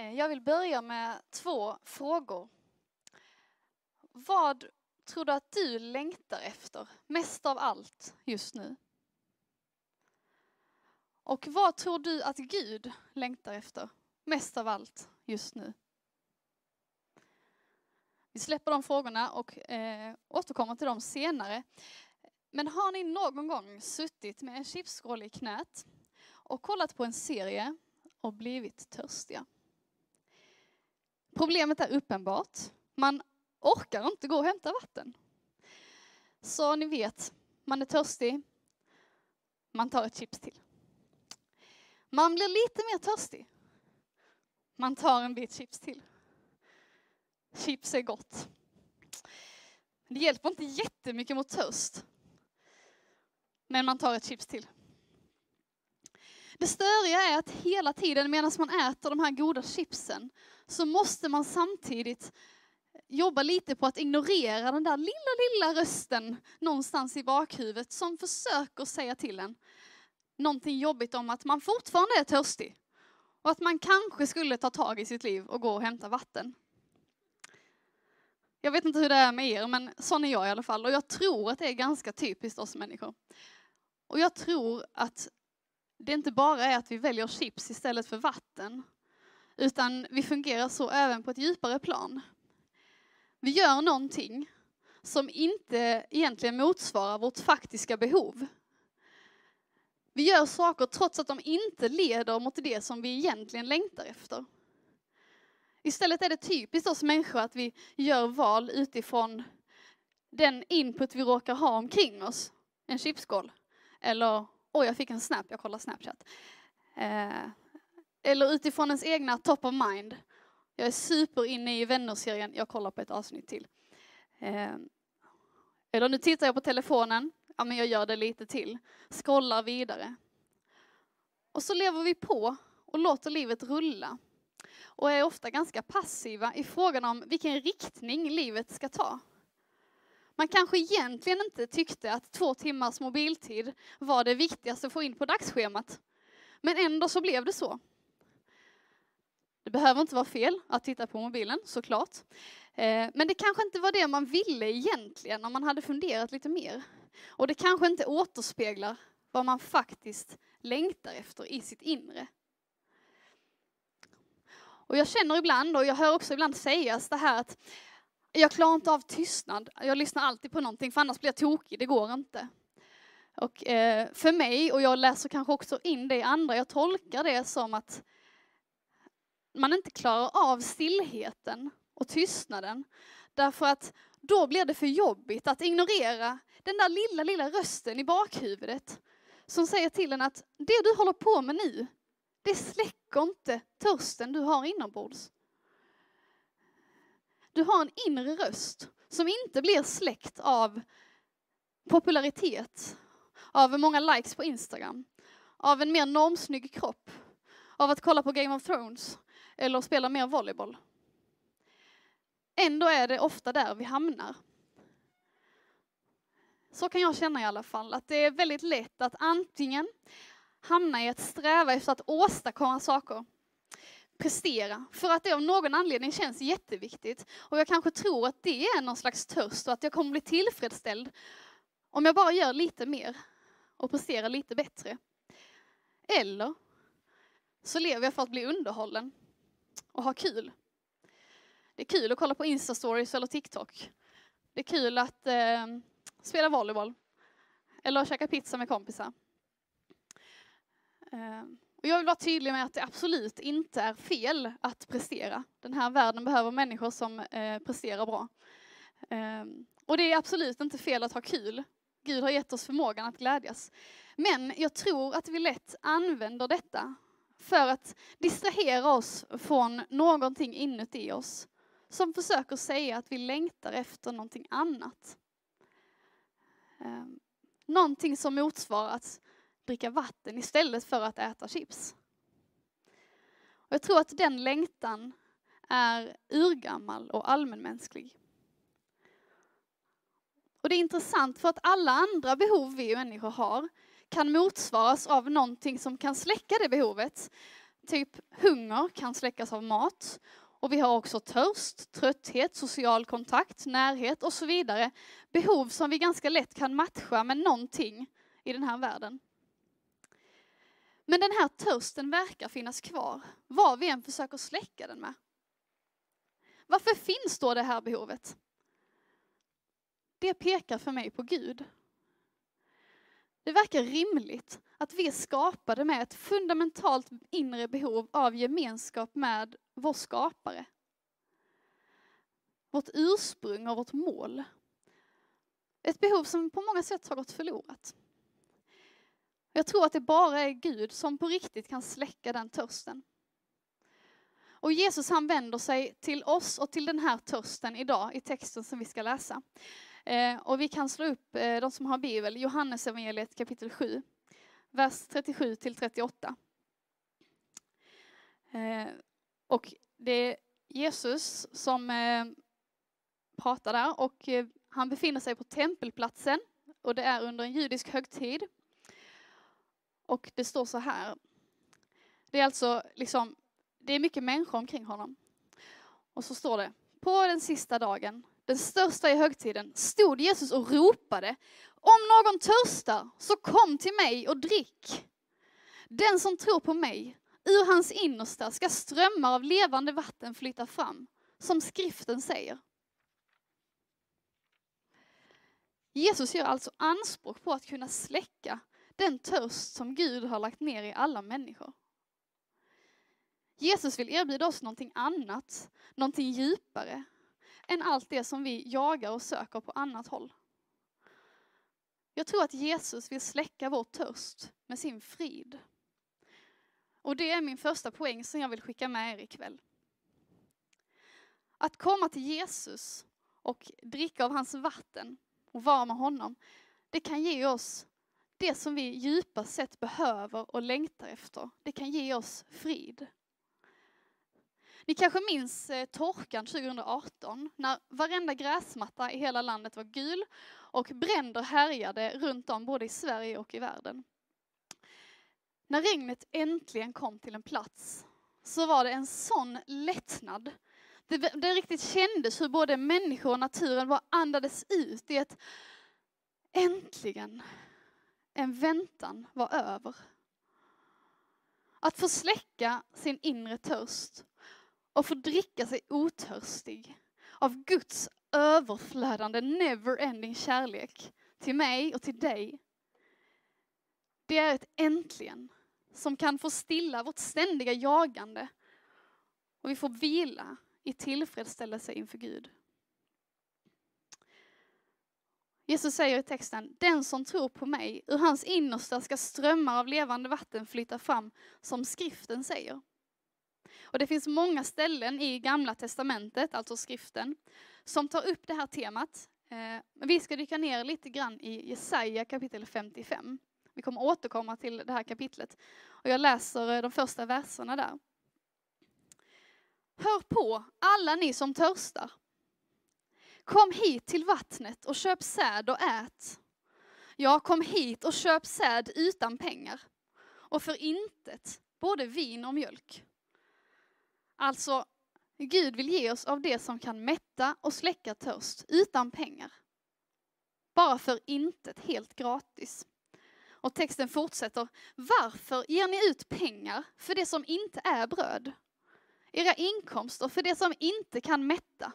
Eh, jag vill börja med två frågor. Vad tror du att du längtar efter mest av allt just nu? Och vad tror du att Gud längtar efter mest av allt just nu? Vi släpper de frågorna och eh, återkommer till dem senare. Men har ni någon gång suttit med en chipsskål i knät och kollat på en serie och blivit törstiga? Problemet är uppenbart. Man orkar inte gå och hämta vatten. Så ni vet, man är törstig, man tar ett chips till. Man blir lite mer törstig. Man tar en bit chips till. Chips är gott. Det hjälper inte jättemycket mot törst. Men man tar ett chips till. Det störiga är att hela tiden medan man äter de här goda chipsen så måste man samtidigt jobba lite på att ignorera den där lilla, lilla rösten någonstans i bakhuvudet som försöker säga till en någonting jobbigt om att man fortfarande är törstig och att man kanske skulle ta tag i sitt liv och gå och hämta vatten. Jag vet inte hur det är med er, men sån är jag i alla fall. Och jag tror att det är ganska typiskt oss människor. Och jag tror att det inte bara är att vi väljer chips istället för vatten, utan vi fungerar så även på ett djupare plan. Vi gör någonting som inte egentligen motsvarar vårt faktiska behov. Vi gör saker trots att de inte leder mot det som vi egentligen längtar efter. Istället är det typiskt oss människor att vi gör val utifrån den input vi råkar ha omkring oss. En chipsskål. Eller, oj jag fick en snap, jag kollar Snapchat. Eh, eller utifrån ens egna top of mind. Jag är super inne i vännerserien, jag kollar på ett avsnitt till. Eh, eller nu tittar jag på telefonen, ja men jag gör det lite till. Scrollar vidare. Och så lever vi på och låter livet rulla. Och är ofta ganska passiva i frågan om vilken riktning livet ska ta. Man kanske egentligen inte tyckte att två timmars mobiltid var det viktigaste att få in på dagsschemat. Men ändå så blev det så. Det behöver inte vara fel att titta på mobilen, såklart. Eh, men det kanske inte var det man ville egentligen om man hade funderat lite mer. Och det kanske inte återspeglar vad man faktiskt längtar efter i sitt inre. Och jag känner ibland, och jag hör också ibland sägas det här att jag klarar inte av tystnad. Jag lyssnar alltid på någonting för annars blir jag tokig, det går inte. Och eh, för mig, och jag läser kanske också in det i andra, jag tolkar det som att man inte klarar av stillheten och tystnaden. Därför att då blir det för jobbigt att ignorera den där lilla, lilla rösten i bakhuvudet som säger till en att det du håller på med nu, det släcker inte törsten du har inombords. Du har en inre röst som inte blir släckt av popularitet, av många likes på Instagram, av en mer normsnygg kropp, av att kolla på Game of Thrones eller spela mer volleyboll. Ändå är det ofta där vi hamnar. Så kan jag känna i alla fall, att det är väldigt lätt att antingen hamna i att sträva efter att åstadkomma saker, prestera, för att det av någon anledning känns jätteviktigt. Och jag kanske tror att det är någon slags törst och att jag kommer bli tillfredsställd om jag bara gör lite mer och presterar lite bättre. Eller så lever jag för att bli underhållen och ha kul. Det är kul att kolla på Insta-stories eller TikTok. Det är kul att eh, spela volleyboll eller käka pizza med kompisar. Eh, och jag vill vara tydlig med att det absolut inte är fel att prestera. Den här världen behöver människor som eh, presterar bra. Ehm, och det är absolut inte fel att ha kul. Gud har gett oss förmågan att glädjas. Men jag tror att vi lätt använder detta för att distrahera oss från någonting inuti oss som försöker säga att vi längtar efter någonting annat. Ehm, någonting som motsvarar att dricka vatten istället för att äta chips. Och jag tror att den längtan är urgammal och allmänmänsklig. Och det är intressant för att alla andra behov vi människor har kan motsvaras av någonting som kan släcka det behovet. typ hunger kan släckas av mat. Och vi har också törst, trötthet, social kontakt, närhet och så vidare. Behov som vi ganska lätt kan matcha med någonting i den här världen. Men den här törsten verkar finnas kvar, vad vi än försöker släcka den med. Varför finns då det här behovet? Det pekar för mig på Gud. Det verkar rimligt att vi är skapade med ett fundamentalt inre behov av gemenskap med vår skapare. Vårt ursprung och vårt mål. Ett behov som på många sätt har gått förlorat. Jag tror att det bara är Gud som på riktigt kan släcka den törsten. Och Jesus han vänder sig till oss och till den här törsten idag i texten som vi ska läsa. Eh, och vi kan slå upp, eh, de som har bibel, Johannes evangeliet kapitel 7, vers 37 till 38. Eh, och det är Jesus som eh, pratar där och eh, han befinner sig på tempelplatsen och det är under en judisk högtid. Och det står så här. Det är alltså liksom, det är mycket människor omkring honom. Och så står det, på den sista dagen, den största i högtiden, stod Jesus och ropade, om någon törstar, så kom till mig och drick. Den som tror på mig, ur hans innersta ska strömmar av levande vatten flyta fram, som skriften säger. Jesus gör alltså anspråk på att kunna släcka den törst som Gud har lagt ner i alla människor. Jesus vill erbjuda oss någonting annat, någonting djupare, än allt det som vi jagar och söker på annat håll. Jag tror att Jesus vill släcka vår törst med sin frid. Och det är min första poäng som jag vill skicka med er ikväll. Att komma till Jesus och dricka av hans vatten och vara med honom, det kan ge oss det som vi djupast sett behöver och längtar efter. Det kan ge oss frid. Ni kanske minns eh, torkan 2018 när varenda gräsmatta i hela landet var gul och bränder härjade runt om både i Sverige och i världen. När regnet äntligen kom till en plats så var det en sån lättnad. Det, det riktigt kändes hur både människor och naturen var andades ut i ett äntligen, en väntan var över. Att få släcka sin inre törst och få dricka sig otörstig av Guds överflödande never-ending kärlek till mig och till dig. Det är ett äntligen som kan få stilla vårt ständiga jagande och vi får vila i tillfredsställelse inför Gud. Jesus säger i texten, den som tror på mig, ur hans innersta ska strömmar av levande vatten flyta fram, som skriften säger. Och det finns många ställen i Gamla Testamentet, alltså skriften, som tar upp det här temat. Men vi ska dyka ner lite grann i Jesaja kapitel 55. Vi kommer återkomma till det här kapitlet. Och jag läser eh, de första verserna där. Hör på, alla ni som törstar. Kom hit till vattnet och köp säd och ät. Ja, kom hit och köp säd utan pengar och för intet både vin och mjölk. Alltså, Gud vill ge oss av det som kan mätta och släcka törst utan pengar. Bara för intet, helt gratis. Och texten fortsätter. Varför ger ni ut pengar för det som inte är bröd? Era inkomster för det som inte kan mätta.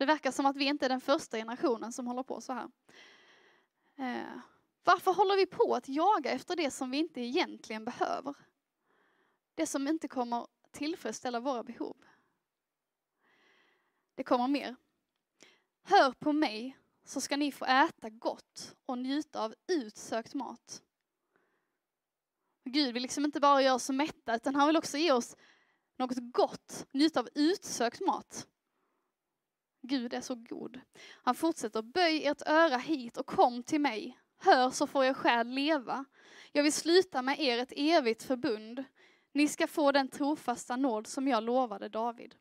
Det verkar som att vi inte är den första generationen som håller på så här. Eh, varför håller vi på att jaga efter det som vi inte egentligen behöver? Det som inte kommer tillfredsställa våra behov. Det kommer mer. Hör på mig så ska ni få äta gott och njuta av utsökt mat. Gud vill liksom inte bara göra oss mätta utan han vill också ge oss något gott, njuta av utsökt mat. Gud är så god. Han fortsätter, böj ert öra hit och kom till mig. Hör så får er själ leva. Jag vill sluta med er ett evigt förbund. Ni ska få den trofasta nåd som jag lovade David.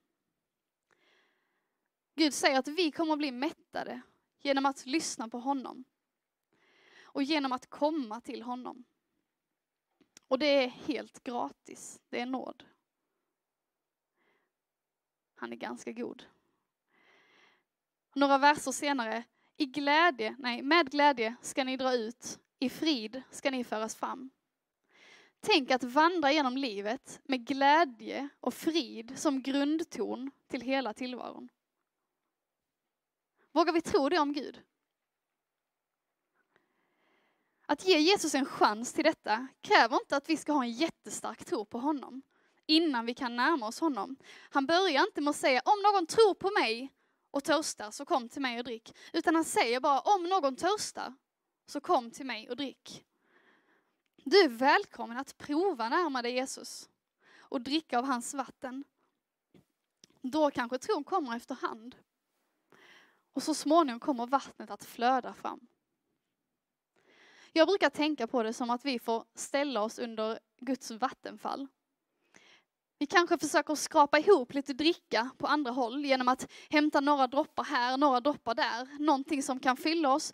Gud säger att vi kommer att bli mättade genom att lyssna på honom och genom att komma till honom. Och det är helt gratis. Det är nåd. Han är ganska god. Några verser senare, i glädje, nej, med glädje ska ni dra ut, i frid ska ni föras fram. Tänk att vandra genom livet med glädje och frid som grundton till hela tillvaron. Vågar vi tro det om Gud? Att ge Jesus en chans till detta kräver inte att vi ska ha en jättestark tro på honom innan vi kan närma oss honom. Han börjar inte med att säga om någon tror på mig och törstar så kom till mig och drick. Utan han säger bara om någon törstar så kom till mig och drick. Du är välkommen att prova närma dig Jesus och dricka av hans vatten. Då kanske tron kommer efterhand. Och så småningom kommer vattnet att flöda fram. Jag brukar tänka på det som att vi får ställa oss under Guds vattenfall. Vi kanske försöker skrapa ihop lite dricka på andra håll genom att hämta några droppar här, några droppar där. Någonting som kan fylla oss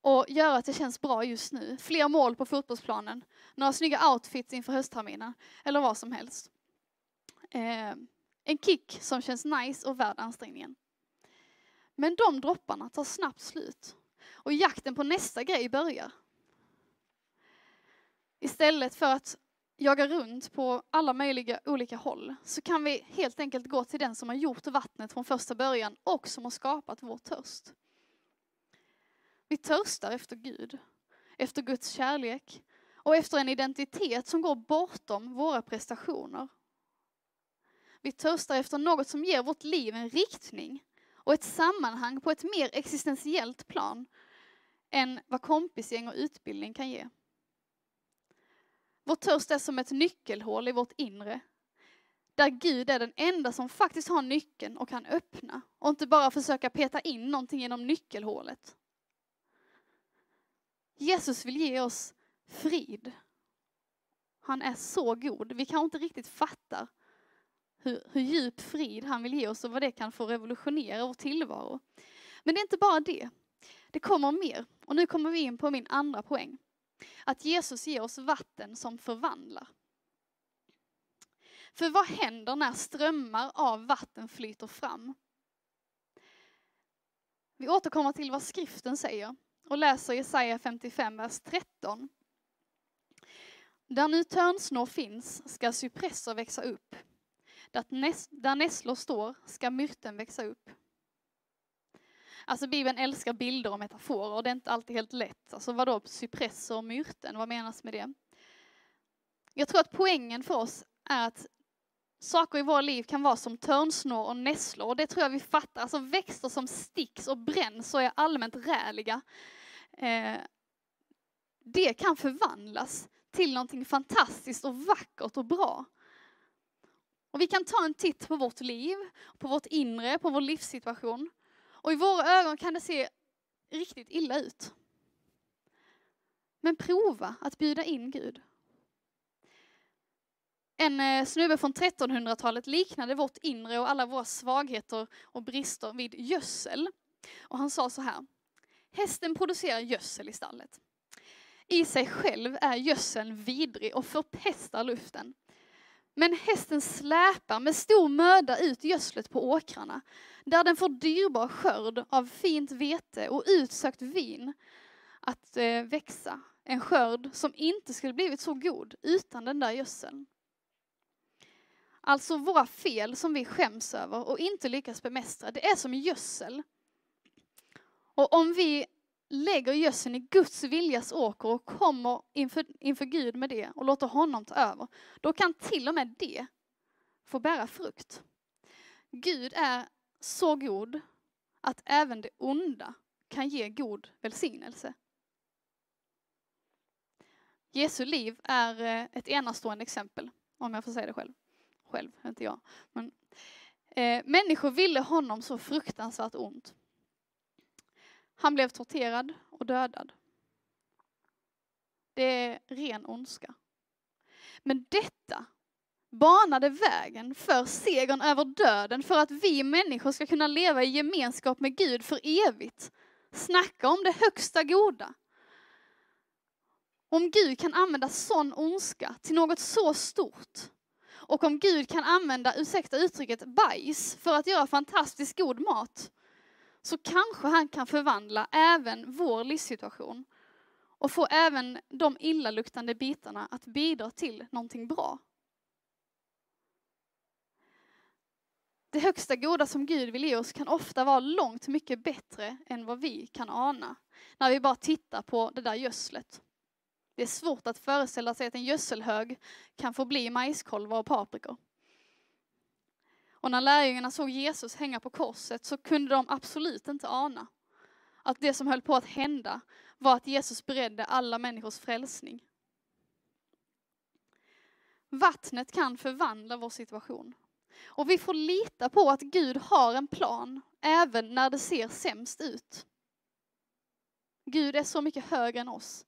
och göra att det känns bra just nu. Fler mål på fotbollsplanen, några snygga outfits inför höstterminen eller vad som helst. Eh, en kick som känns nice och värd ansträngningen. Men de dropparna tar snabbt slut och jakten på nästa grej börjar. Istället för att jaga runt på alla möjliga olika håll så kan vi helt enkelt gå till den som har gjort vattnet från första början och som har skapat vår törst. Vi törstar efter Gud, efter Guds kärlek och efter en identitet som går bortom våra prestationer. Vi törstar efter något som ger vårt liv en riktning och ett sammanhang på ett mer existentiellt plan än vad kompisgäng och utbildning kan ge. Vår törst är som ett nyckelhål i vårt inre. Där Gud är den enda som faktiskt har nyckeln och kan öppna. Och inte bara försöka peta in någonting genom nyckelhålet. Jesus vill ge oss frid. Han är så god. Vi kanske inte riktigt fattar hur, hur djup frid han vill ge oss och vad det kan få revolutionera vår tillvaro. Men det är inte bara det. Det kommer mer. Och nu kommer vi in på min andra poäng. Att Jesus ger oss vatten som förvandlar. För vad händer när strömmar av vatten flyter fram? Vi återkommer till vad skriften säger och läser Jesaja 55, vers 13. Där nu törnsnår finns ska cypresser växa upp. Där nässlor står ska myrten växa upp. Alltså Bibeln älskar bilder och metaforer och det är inte alltid helt lätt. Alltså vadå cypresser och myrten, vad menas med det? Jag tror att poängen för oss är att saker i våra liv kan vara som törnsnår och nässlor och det tror jag vi fattar. Alltså växter som sticks och bränns och är allmänt räliga. Eh, det kan förvandlas till någonting fantastiskt och vackert och bra. Och vi kan ta en titt på vårt liv, på vårt inre, på vår livssituation. Och i våra ögon kan det se riktigt illa ut. Men prova att bjuda in Gud. En eh, snubbe från 1300-talet liknade vårt inre och alla våra svagheter och brister vid gödsel. Och han sa så här. Hästen producerar gödsel i stallet. I sig själv är gödseln vidrig och förpestar luften. Men hästen släpar med stor möda ut gödslet på åkrarna, där den får dyrbar skörd av fint vete och utsökt vin att eh, växa. En skörd som inte skulle blivit så god utan den där gödseln. Alltså våra fel som vi skäms över och inte lyckas bemästra, det är som gödsel. Och om vi lägger gödseln i Guds viljas åker och kommer inför, inför Gud med det och låter honom ta över, då kan till och med det få bära frukt. Gud är så god att även det onda kan ge god välsignelse. Jesu liv är eh, ett enastående exempel, om jag får säga det själv. Själv, inte jag. Men, eh, människor ville honom så fruktansvärt ont. Han blev torterad och dödad. Det är ren ondska. Men detta banade vägen för segern över döden, för att vi människor ska kunna leva i gemenskap med Gud för evigt. Snacka om det högsta goda. Om Gud kan använda sån ondska till något så stort och om Gud kan använda, ursäkta uttrycket, bajs för att göra fantastiskt god mat så kanske han kan förvandla även vår livssituation och få även de illaluktande bitarna att bidra till någonting bra. Det högsta goda som Gud vill ge oss kan ofta vara långt mycket bättre än vad vi kan ana. När vi bara tittar på det där gödslet. Det är svårt att föreställa sig att en gödselhög kan få bli majskolvar och paprikor. Och när lärjungarna såg Jesus hänga på korset så kunde de absolut inte ana att det som höll på att hända var att Jesus beredde alla människors frälsning. Vattnet kan förvandla vår situation. Och vi får lita på att Gud har en plan, även när det ser sämst ut. Gud är så mycket högre än oss.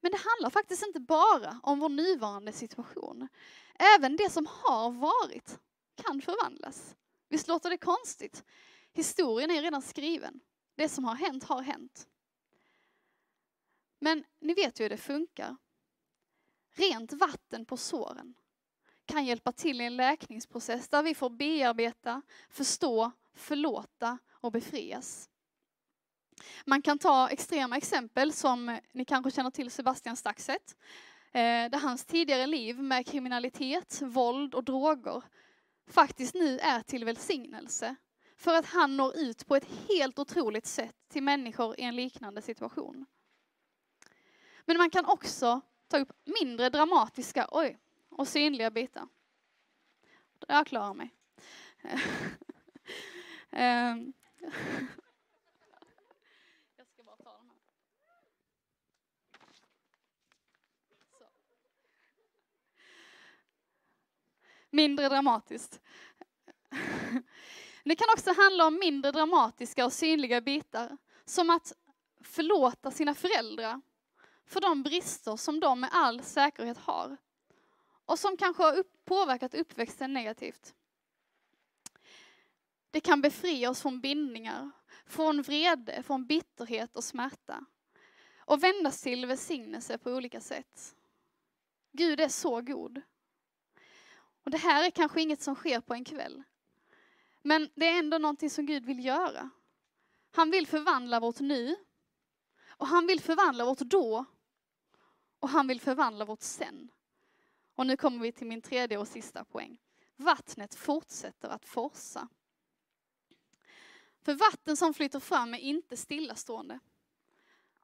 Men det handlar faktiskt inte bara om vår nuvarande situation. Även det som har varit kan förvandlas. Visst låter det konstigt? Historien är redan skriven. Det som har hänt har hänt. Men ni vet ju hur det funkar. Rent vatten på såren kan hjälpa till i en läkningsprocess där vi får bearbeta, förstå, förlåta och befrias. Man kan ta extrema exempel som ni kanske känner till Sebastian Staxet. Eh, där hans tidigare liv med kriminalitet, våld och droger faktiskt nu är till välsignelse. För att han når ut på ett helt otroligt sätt till människor i en liknande situation. Men man kan också ta upp mindre dramatiska oj, och synliga bitar. Jag klarar mig. Ehm. Jag ska bara ta den här. Så. Mindre dramatiskt. Det kan också handla om mindre dramatiska och synliga bitar. Som att förlåta sina föräldrar för de brister som de med all säkerhet har. Och som kanske har upp, påverkat uppväxten negativt. Det kan befria oss från bindningar, från vrede, från bitterhet och smärta. Och vändas till välsignelse på olika sätt. Gud är så god. Och det här är kanske inget som sker på en kväll. Men det är ändå någonting som Gud vill göra. Han vill förvandla vårt nu. Och han vill förvandla vårt då. Och han vill förvandla vårt sen. Och nu kommer vi till min tredje och sista poäng. Vattnet fortsätter att forsa. För vatten som flyter fram är inte stillastående.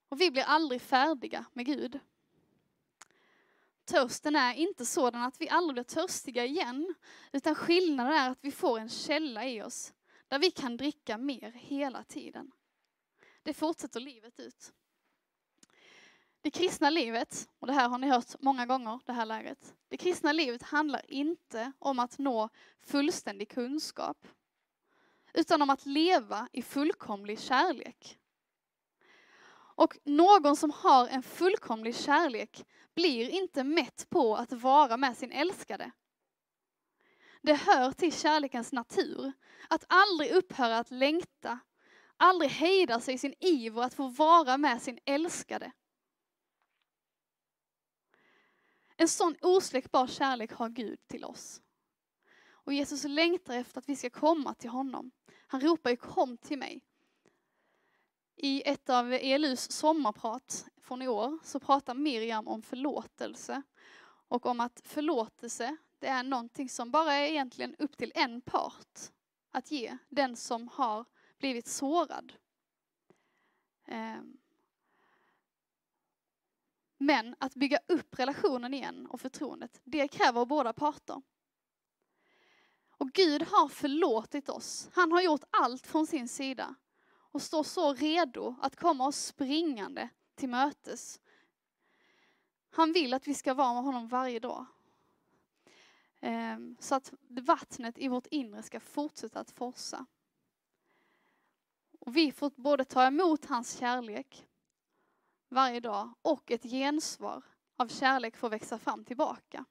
Och vi blir aldrig färdiga med Gud. Törsten är inte sådan att vi aldrig blir törstiga igen, utan skillnaden är att vi får en källa i oss, där vi kan dricka mer hela tiden. Det fortsätter livet ut. Det kristna livet, och det här har ni hört många gånger, det här läget. Det kristna livet handlar inte om att nå fullständig kunskap, utan om att leva i fullkomlig kärlek. Och någon som har en fullkomlig kärlek blir inte mätt på att vara med sin älskade. Det hör till kärlekens natur, att aldrig upphöra att längta, aldrig hejda sig i sin iver att få vara med sin älskade. En sån osläckbar kärlek har Gud till oss. Och Jesus längtar efter att vi ska komma till honom. Han ropar ju kom till mig. I ett av ELUs sommarprat från i år så pratar Miriam om förlåtelse. Och om att förlåtelse, det är någonting som bara är egentligen upp till en part att ge. Den som har blivit sårad. Ehm. Men att bygga upp relationen igen och förtroendet, det kräver båda parter. Och Gud har förlåtit oss. Han har gjort allt från sin sida och står så redo att komma oss springande till mötes. Han vill att vi ska vara med honom varje dag. Ehm, så att vattnet i vårt inre ska fortsätta att forsa. Och vi får både ta emot hans kärlek varje dag och ett gensvar av kärlek får växa fram tillbaka.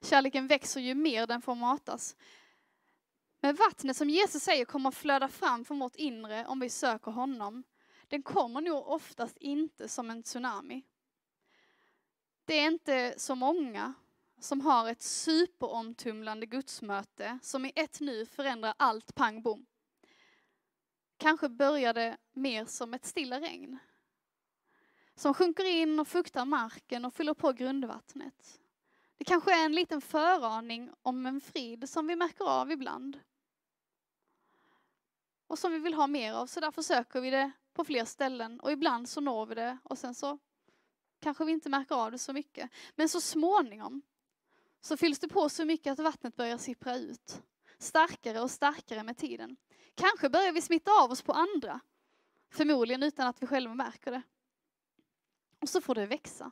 Kärleken växer ju mer den får matas. Men vattnet som Jesus säger kommer att flöda fram från vårt inre om vi söker honom. den kommer nog oftast inte som en tsunami. Det är inte så många som har ett superomtumlande gudsmöte som i ett nu förändrar allt pang bom. Kanske börjar det mer som ett stilla regn. Som sjunker in och fuktar marken och fyller på grundvattnet. Det kanske är en liten föraning om en frid som vi märker av ibland. Och som vi vill ha mer av, så därför söker vi det på fler ställen och ibland så når vi det och sen så kanske vi inte märker av det så mycket. Men så småningom så fylls det på så mycket att vattnet börjar sippra ut. Starkare och starkare med tiden. Kanske börjar vi smitta av oss på andra. Förmodligen utan att vi själva märker det. Och så får det växa.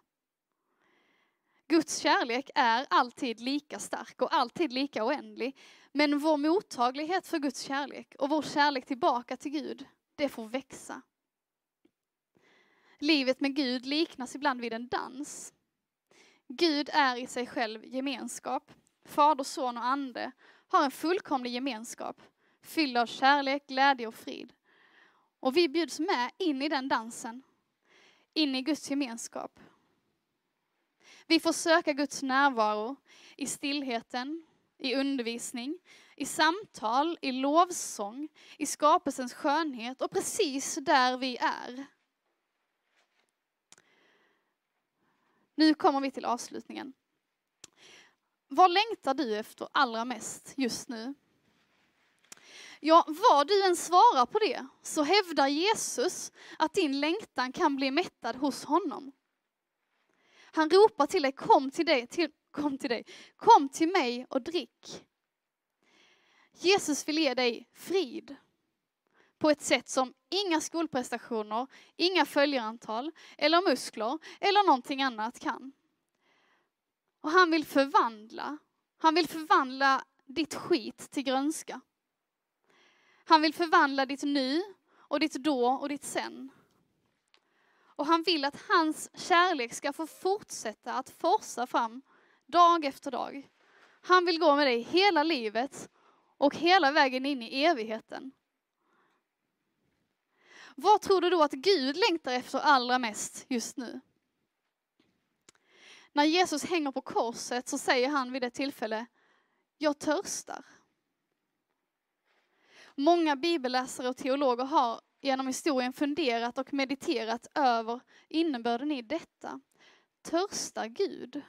Guds kärlek är alltid lika stark och alltid lika oändlig. Men vår mottaglighet för Guds kärlek och vår kärlek tillbaka till Gud, det får växa. Livet med Gud liknas ibland vid en dans. Gud är i sig själv gemenskap. Fader, son och ande har en fullkomlig gemenskap, fylld av kärlek, glädje och frid. Och vi bjuds med in i den dansen, in i Guds gemenskap. Vi får söka Guds närvaro i stillheten, i undervisning, i samtal, i lovsång, i skapelsens skönhet och precis där vi är. Nu kommer vi till avslutningen. Vad längtar du efter allra mest just nu? Ja, vad du än svarar på det så hävdar Jesus att din längtan kan bli mättad hos honom. Han ropar till dig, kom till dig, till, kom till dig, kom till mig och drick. Jesus vill ge dig frid på ett sätt som inga skolprestationer, inga följarantal eller muskler eller någonting annat kan. Och han vill förvandla, han vill förvandla ditt skit till grönska. Han vill förvandla ditt nu och ditt då och ditt sen. Och han vill att hans kärlek ska få fortsätta att forsa fram dag efter dag. Han vill gå med dig hela livet och hela vägen in i evigheten. Vad tror du då att Gud längtar efter allra mest just nu? När Jesus hänger på korset så säger han vid ett tillfälle, jag törstar. Många bibelläsare och teologer har genom historien funderat och mediterat över innebörden i detta. Törstar Gud?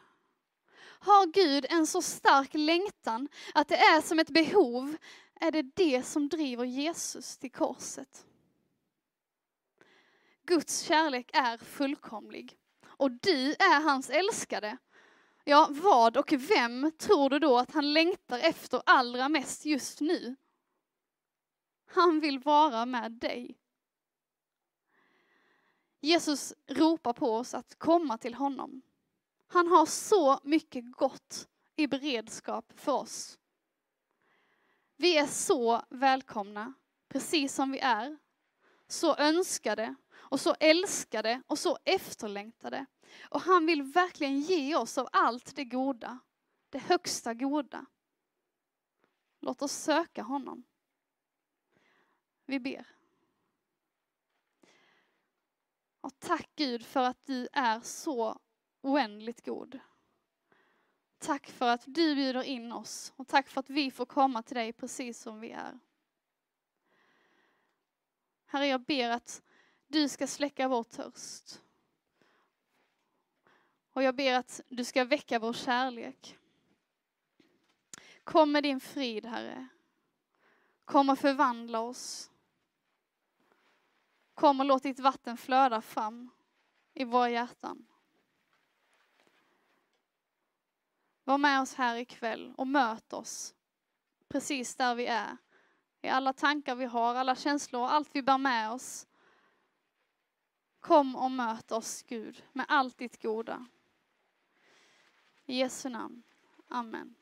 Har Gud en så stark längtan att det är som ett behov? Är det det som driver Jesus till korset? Guds kärlek är fullkomlig och du är hans älskade. Ja, vad och vem tror du då att han längtar efter allra mest just nu? Han vill vara med dig. Jesus ropar på oss att komma till honom. Han har så mycket gott i beredskap för oss. Vi är så välkomna, precis som vi är. Så önskade och så älskade och så efterlängtade. Och han vill verkligen ge oss av allt det goda, det högsta goda. Låt oss söka honom. Vi ber. Och tack Gud för att du är så oändligt god. Tack för att du bjuder in oss och tack för att vi får komma till dig precis som vi är. Herre, jag ber att du ska släcka vår törst. Och jag ber att du ska väcka vår kärlek. Kom med din frid, Herre. Kom och förvandla oss. Kom och låt ditt vatten flöda fram i våra hjärtan. Var med oss här ikväll och möt oss precis där vi är. I alla tankar vi har, alla känslor, allt vi bär med oss. Kom och möt oss Gud med allt ditt goda. I Jesu namn. Amen.